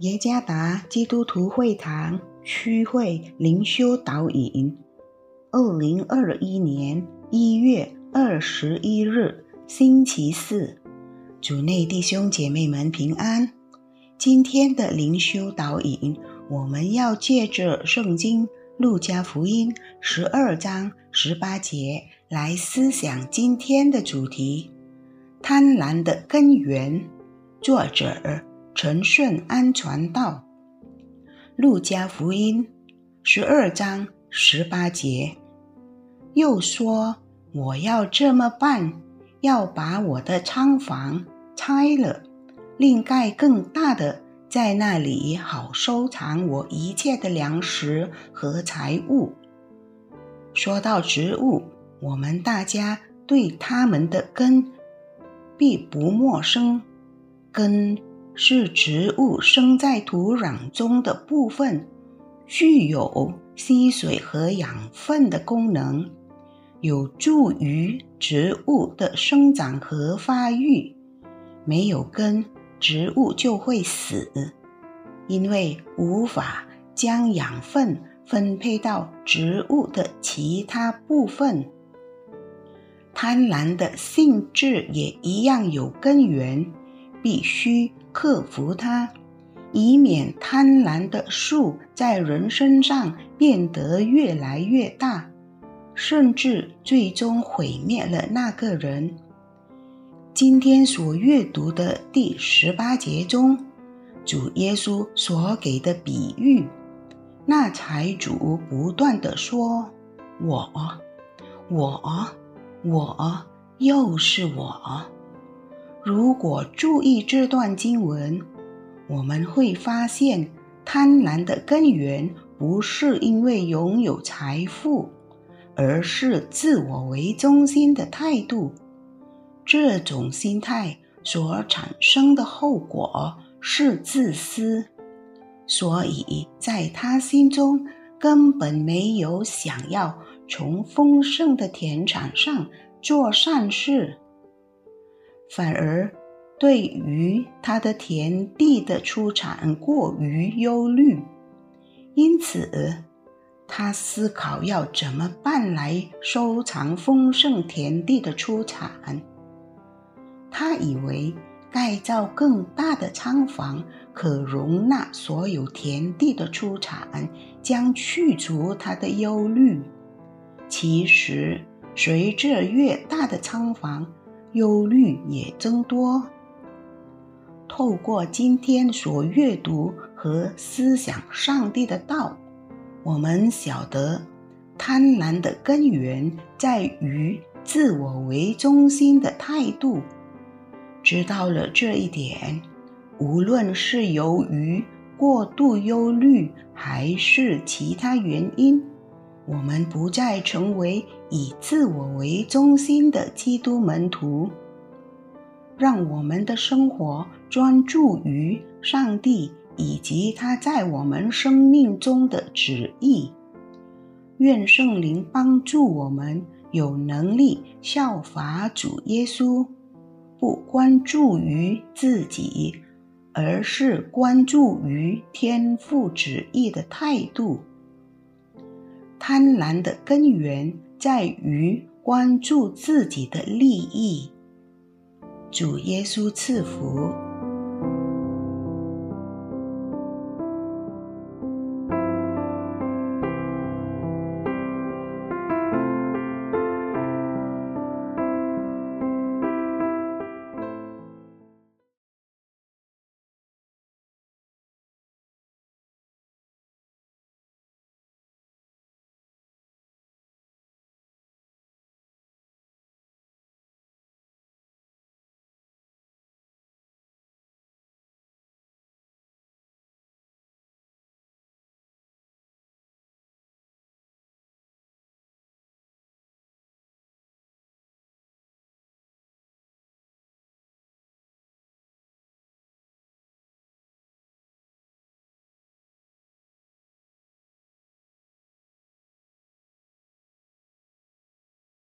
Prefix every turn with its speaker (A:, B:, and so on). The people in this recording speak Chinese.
A: 耶加达基督徒会堂区会灵修导引，二零二一年一月二十一日星期四，主内弟兄姐妹们平安。今天的灵修导引，我们要借着圣经路加福音十二章十八节来思想今天的主题：贪婪的根源。作者。陈顺安传道，《路加福音》十二章十八节，又说：“我要这么办，要把我的仓房拆了，另盖更大的，在那里好收藏我一切的粮食和财物。”说到植物，我们大家对它们的根必不陌生，根。是植物生在土壤中的部分，具有吸水和养分的功能，有助于植物的生长和发育。没有根，植物就会死，因为无法将养分分配到植物的其他部分。贪婪的性质也一样有根源，必须。克服它，以免贪婪的树在人身上变得越来越大，甚至最终毁灭了那个人。今天所阅读的第十八节中，主耶稣所给的比喻，那财主不断的说：“我，我，我，又是我。”如果注意这段经文，我们会发现，贪婪的根源不是因为拥有财富，而是自我为中心的态度。这种心态所产生的后果是自私，所以在他心中根本没有想要从丰盛的田产上做善事。反而对于他的田地的出产过于忧虑，因此他思考要怎么办来收藏丰盛田地的出产。他以为盖造更大的仓房可容纳所有田地的出产，将去除他的忧虑。其实，随着越大的仓房，忧虑也增多。透过今天所阅读和思想上帝的道，我们晓得贪婪的根源在于自我为中心的态度。知道了这一点，无论是由于过度忧虑，还是其他原因。我们不再成为以自我为中心的基督门徒，让我们的生活专注于上帝以及他在我们生命中的旨意。愿圣灵帮助我们有能力效法主耶稣，不关注于自己，而是关注于天父旨意的态度。贪婪的根源在于关注自己的利益。主耶稣赐福。